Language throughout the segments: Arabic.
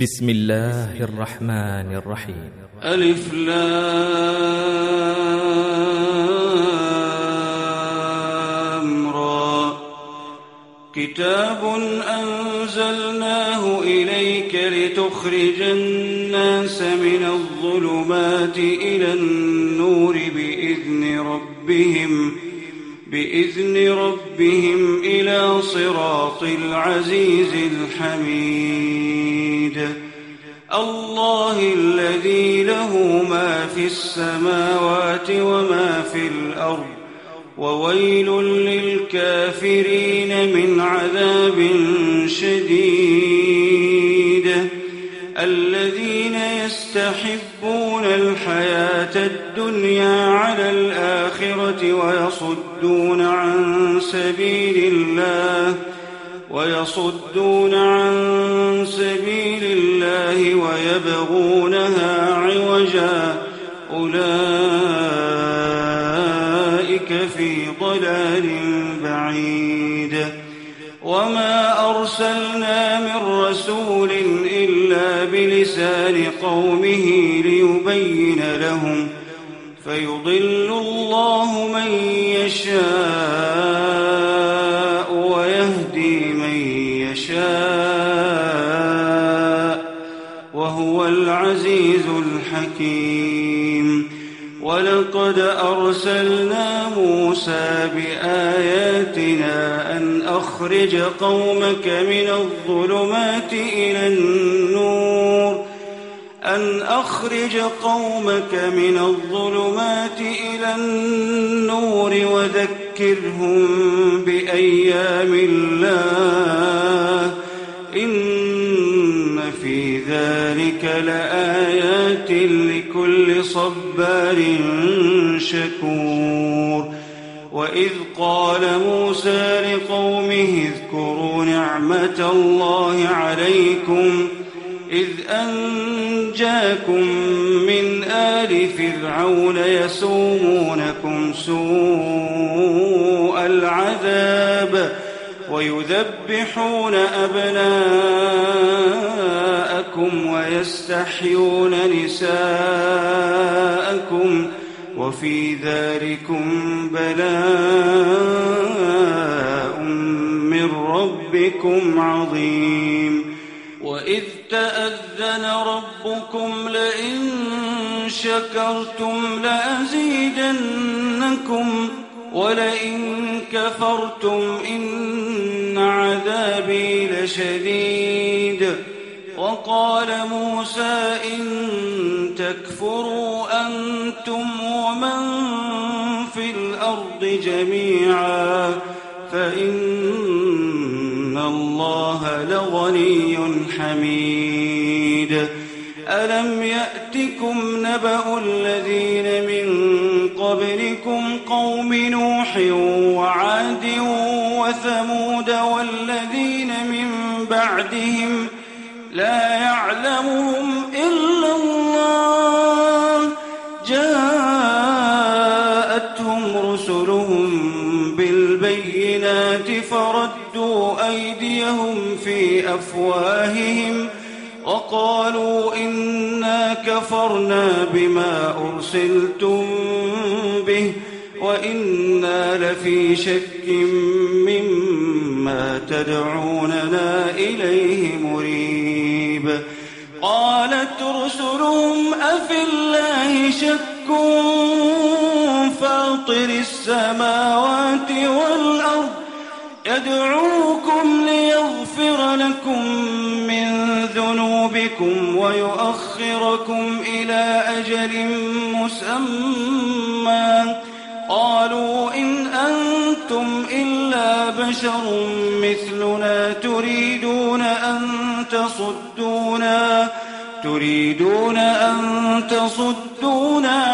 بسم الله الرحمن الرحيم. ألف لام را. كتاب أنزلناه إليك لتخرج الناس من الظلمات إلى النور بإذن ربهم بإذن ربهم إلى صراط العزيز الحميد. في السماوات وما في الأرض وويل للكافرين من عذاب شديد الذين يستحبون الحياة الدنيا على الآخرة ويصدون عن سبيل الله ويصدون عن سبيل الله ويبغونها عوجا رسول إلا بلسان قومه ليبين لهم فيضل الله من يشاء ويهدي من يشاء وهو العزيز الحكيم ولقد أرسلنا موسى بآياتنا أخرج قومك من الظلمات إلى النور. أن أخرج قومك من الظلمات إلى النور وذكرهم بأيام الله. إن في ذلك لآيات لكل صبار شكور. وإذ قال موسى لقومه اذكروا نعمة الله عليكم إذ أنجاكم من آل فرعون يسومونكم سوء العذاب ويذبحون أبناءكم ويستحيون نساءكم وفي ذلكم بلاء ربكم عظيم. وإذ تأذن ربكم لئن شكرتم لأزيدنكم ولئن كفرتم إن عذابي لشديد. وقال موسى إن تكفروا أنتم ومن في الأرض جميعا فإن الله لغني حميد. ألم يأتكم نبأ الذين من قبلكم قوم نوح وعاد وثمود والذين من بعدهم لا يعلمهم أفواههم وقالوا إنا كفرنا بما أرسلتم به وإنا لفي شك مما تدعوننا إليه مريب. قالت رسلهم أفي الله شك فاطر السماوات والأرض يدعوكم لكم من ذنوبكم ويؤخركم إلى أجل مسمى قالوا إن أنتم إلا بشر مثلنا تريدون أن تصدونا تريدون أن تصدونا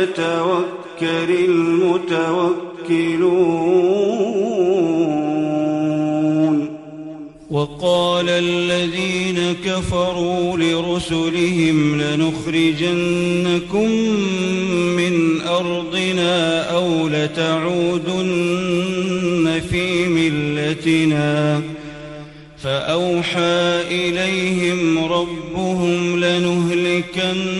فليتوكل المتوكلون. وقال الذين كفروا لرسلهم لنخرجنكم من أرضنا أو لتعودن في ملتنا. فأوحى إليهم ربهم لنهلكن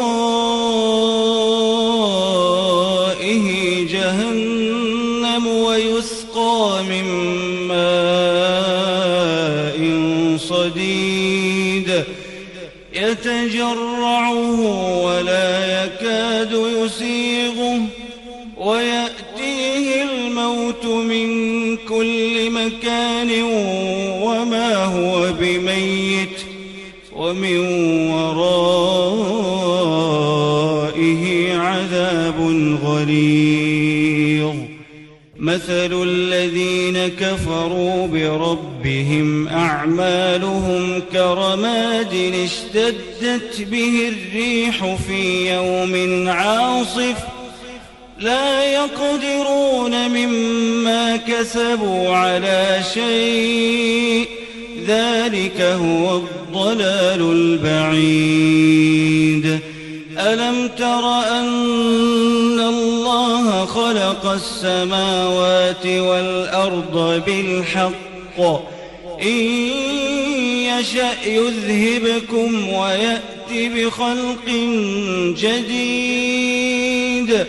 ويأتيه الموت من كل مكان وما هو بميت ومن ورائه عذاب غليظ. مثل الذين كفروا بربهم أعمالهم كرماد اشتدت به الريح في يوم عاصف لا يقدرون مما كسبوا على شيء. ذلك هو الضلال البعيد. ألم تر أن الله خلق السماوات والأرض بالحق؟ إن يشأ يذهبكم ويأتي بخلق جديد.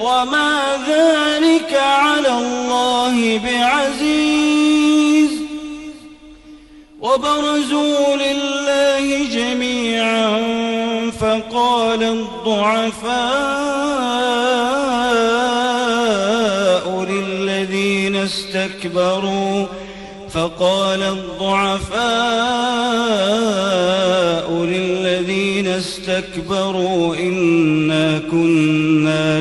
وما ذلك على الله بعزيز. وبرزوا لله جميعا فقال الضعفاء للذين استكبروا فقال الضعفاء للذين استكبروا إنا كنا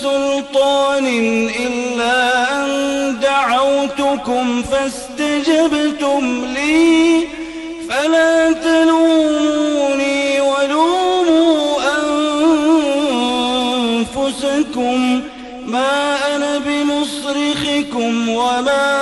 سلطان إلا أن دعوتكم فاستجبتم لي فلا تلوموني ولوموا أنفسكم ما أنا بمصرخكم وما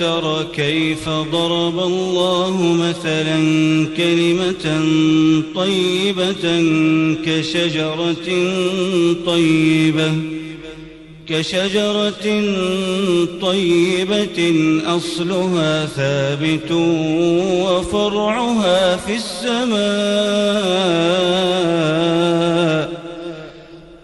ألم تر كيف ضرب الله مثلا كلمة طيبة كشجرة طيبة كشجرة طيبة أصلها ثابت وفرعها في السماء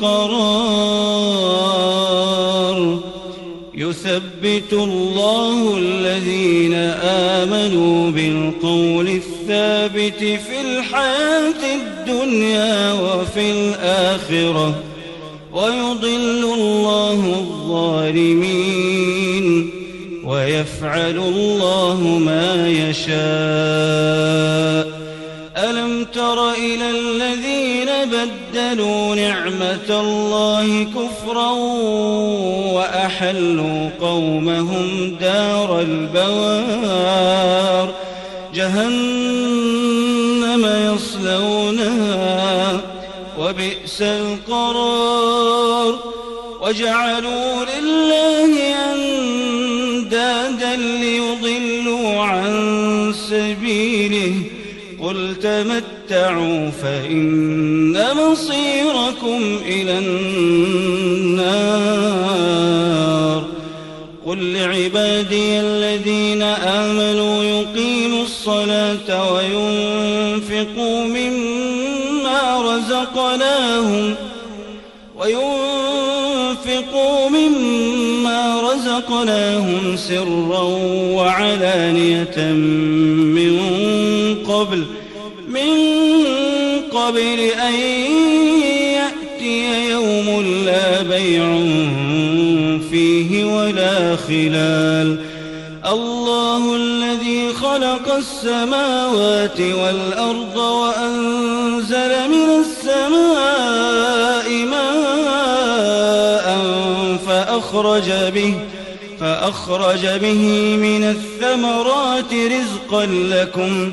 قرار يثبت الله الذين آمنوا بالقول الثابت في الحياة الدنيا وفي الآخرة. ويضل الله الظالمين. ويفعل الله ما يشاء. ألم تر إلى الذين بدلوا نعمة الله كفرا وأحلوا قومهم دار البوار. جهنم يصلونها وبئس القرار. وجعلوا لله أندادا ليضلوا عن سبيله. قل تمتعوا فإن مصيركم إلى النار. قل لعبادي الذين آمنوا يقيموا الصلاة وينفقوا مما رزقناهم وينفقوا مما رزقناهم سرا وعلانية من قبل قبل أن يأتي يوم لا بيع فيه ولا خلال. الله الذي خلق السماوات والأرض وأنزل من السماء ماء فأخرج به فأخرج به من الثمرات رزقا لكم.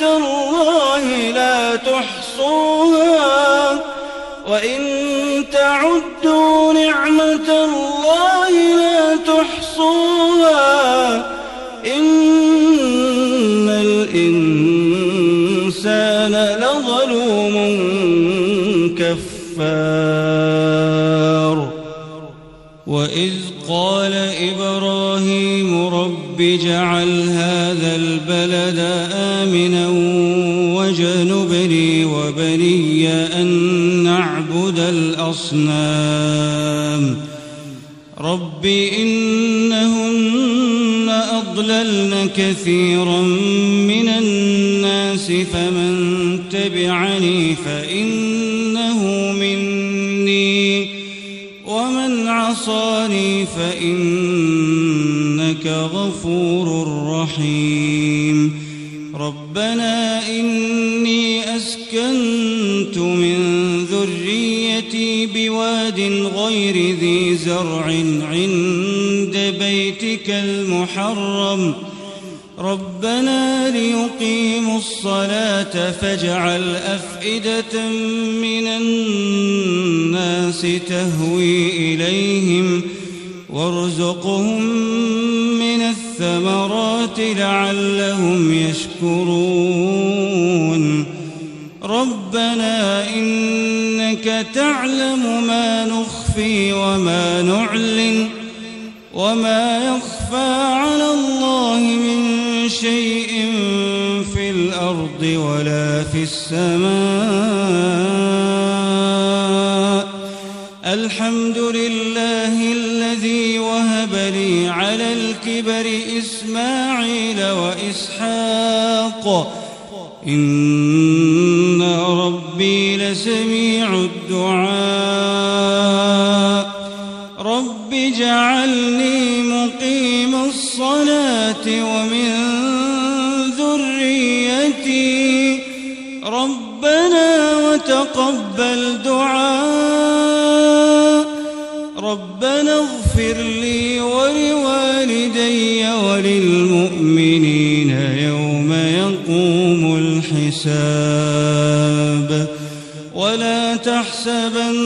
نعمة الله لا تحصوها وإن تعدوا نعمة الله لا تحصوها إن الإنسان لظلوم كفار وإذ قال إبراهيم رب اجعل هذا وجنبني وبني أن نعبد الأصنام. رب إنهن أضللن كثيرا من الناس فمن تبعني فإنه مني ومن عصاني فإنك غفور رحيم. ربنا بواد غير ذي زرع عند بيتك المحرم. ربنا ليقيموا الصلاة فاجعل أفئدة من الناس تهوي إليهم وارزقهم من الثمرات لعلهم يشكرون. تعلم ما نخفي وما نعلن وما يخفى على الله من شيء في الأرض ولا في السماء. الحمد لله الذي وهب لي على الكبر إسماعيل وإسحاق. إن ربنا اغفر لي ولوالدي وللمؤمنين يوم يقوم الحساب. ولا تحسبن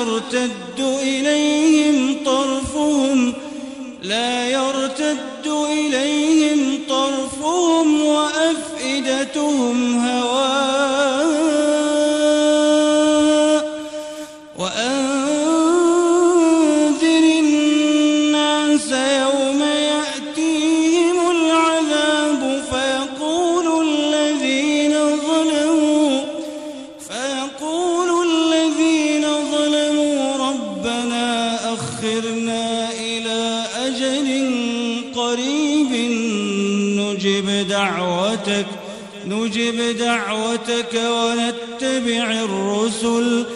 يرتد إليهم طرفهم لا يرتد إليهم طرفهم وأفئدتهم هواء نجب دعوتك نجب دعوتك ونتبع الرسل.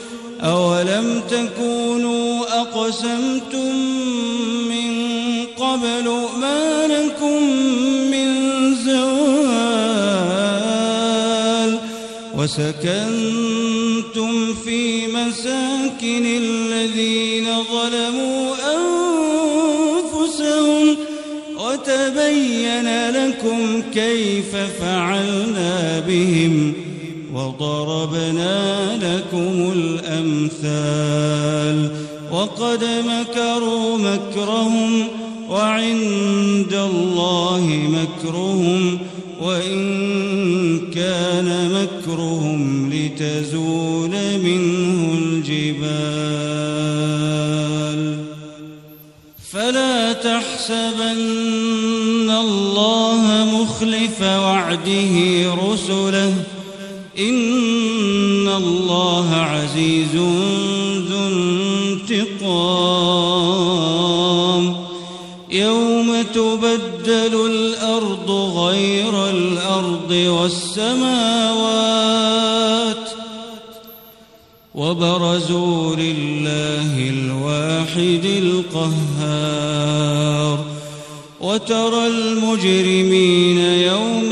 أولم تكونوا أقسمتم من قبل ما لكم من زوال؟ وسكنتم في مساكن الذين لكم كيف فعلنا بهم وضربنا لكم الأمثال وقد مكروا مكرهم وعند الله وعده رسله. إن الله عزيز ذو انتقام. يوم تبدل الأرض غير الأرض والسماوات. وبرزوا لله الواحد القهار. وترى المجرمين يومئذ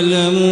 وليعلموا